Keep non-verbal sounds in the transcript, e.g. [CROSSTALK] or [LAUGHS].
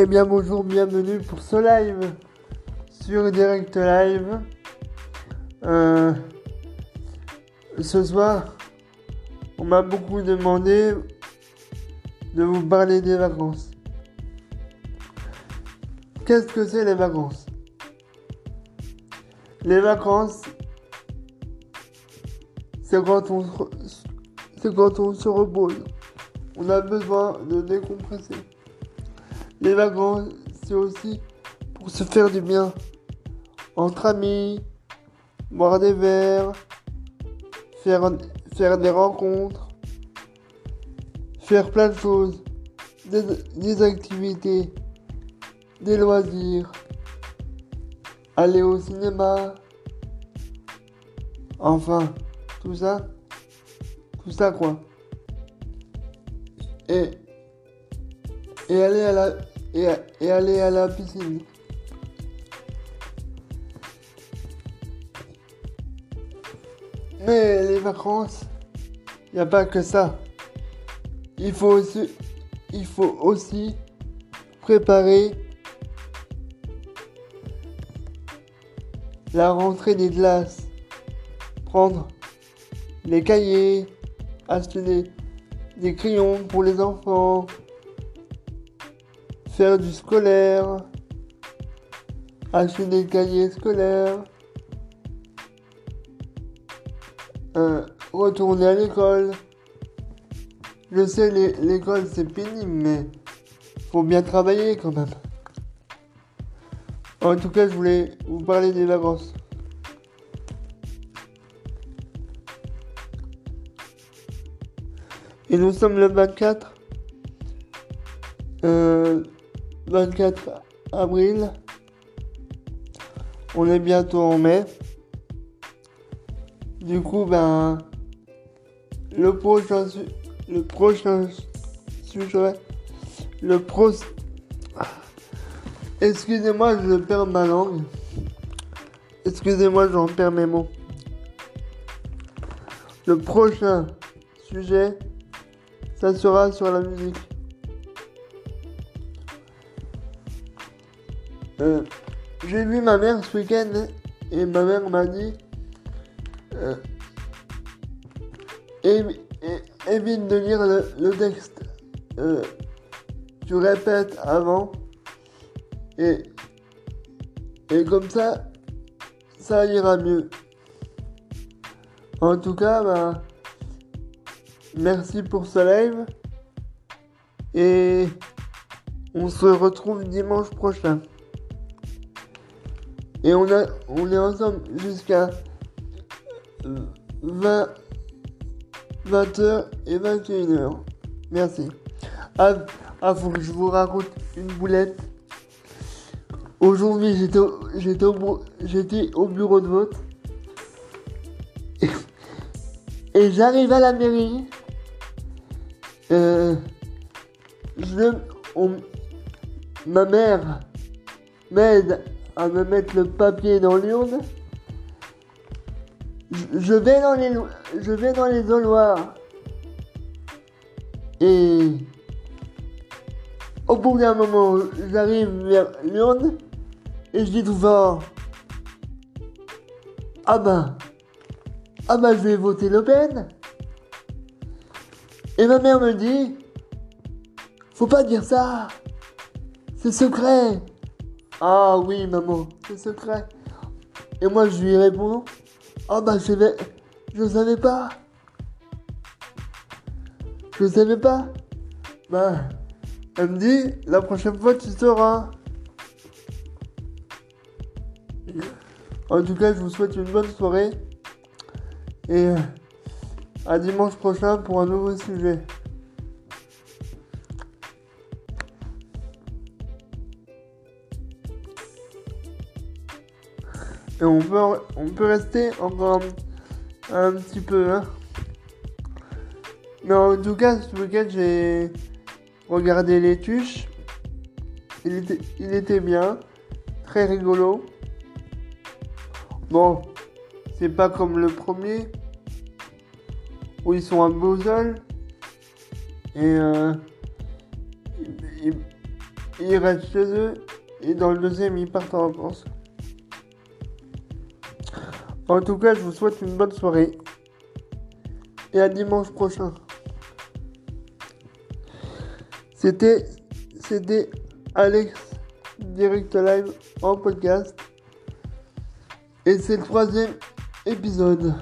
Eh bien bonjour, bienvenue pour ce live sur Direct Live. Euh, ce soir, on m'a beaucoup demandé de vous parler des vacances. Qu'est-ce que c'est les vacances? Les vacances, c'est quand on c'est quand on se repose. On a besoin de décompresser. Les vacances, c'est aussi pour se faire du bien. Entre amis, boire des verres, faire, faire des rencontres, faire plein de choses, des, des activités, des loisirs, aller au cinéma. Enfin, tout ça, tout ça quoi. Et, et aller à la, et, et aller à la piscine. Mais les vacances, il n'y a pas que ça. Il faut aussi, il faut aussi préparer la rentrée des classes. Prendre les cahiers, acheter des, des crayons pour les enfants, faire du scolaire, acheter des cahiers scolaires, euh, retourner à l'école. Je sais, l'é- l'école c'est pénible, mais faut bien travailler quand même. En tout cas, je voulais vous parler des vacances. Et nous sommes le 24. Euh, 24 avril. On est bientôt en mai. Du coup, ben, le prochain, le prochain sujet, le pro, excusez-moi, je perds ma langue. Excusez-moi, j'en perds mes mots. Le prochain sujet, ça sera sur la musique. Euh, J'ai vu ma mère ce week-end et ma mère m'a dit euh, évite de lire le, le texte. Euh, tu répètes avant et, et comme ça, ça ira mieux. En tout cas, bah, merci pour ce live et on se retrouve dimanche prochain. Et on, a, on est ensemble jusqu'à 20, 20h et 21h. Merci. Ah, ah, faut que je vous raconte une boulette. Aujourd'hui, j'étais au, bureau- de vote. [LAUGHS] Et, j'arrive à la mairie. Euh, je, ma mère m'aide à me mettre le papier dans l'urne. Je- vais dans les, je vais dans les. Et au bout d'un moment, j'arrive vers l'urne et je dis tout fort Ah ben, ah ben je vais voter Le Pen. Et ma mère me dit Faut pas dire ça, c'est secret. Ah oui, maman, c'est secret. Et moi, je lui réponds Ah bah, je savais, je savais pas. Je savais pas. Bah, elle me dit La prochaine fois, tu sauras. En tout cas, je vous souhaite une bonne soirée. Et à dimanche prochain pour un nouveau sujet. Et on peut, on peut rester encore un, petit peu. Hein. Mais en tout cas, ce week-end, j'ai regardé les tuches. Il était, il était bien. Très rigolo. Bon, c'est pas comme le premier. Où ils sont à Bosol. Et euh, ils, ils restent chez eux. Et dans le deuxième, ils partent en vacances. En tout cas, je vous souhaite une bonne soirée. Et à dimanche prochain. C'était, c'était Alex Direct Live en podcast. Et c'est le troisième épisode.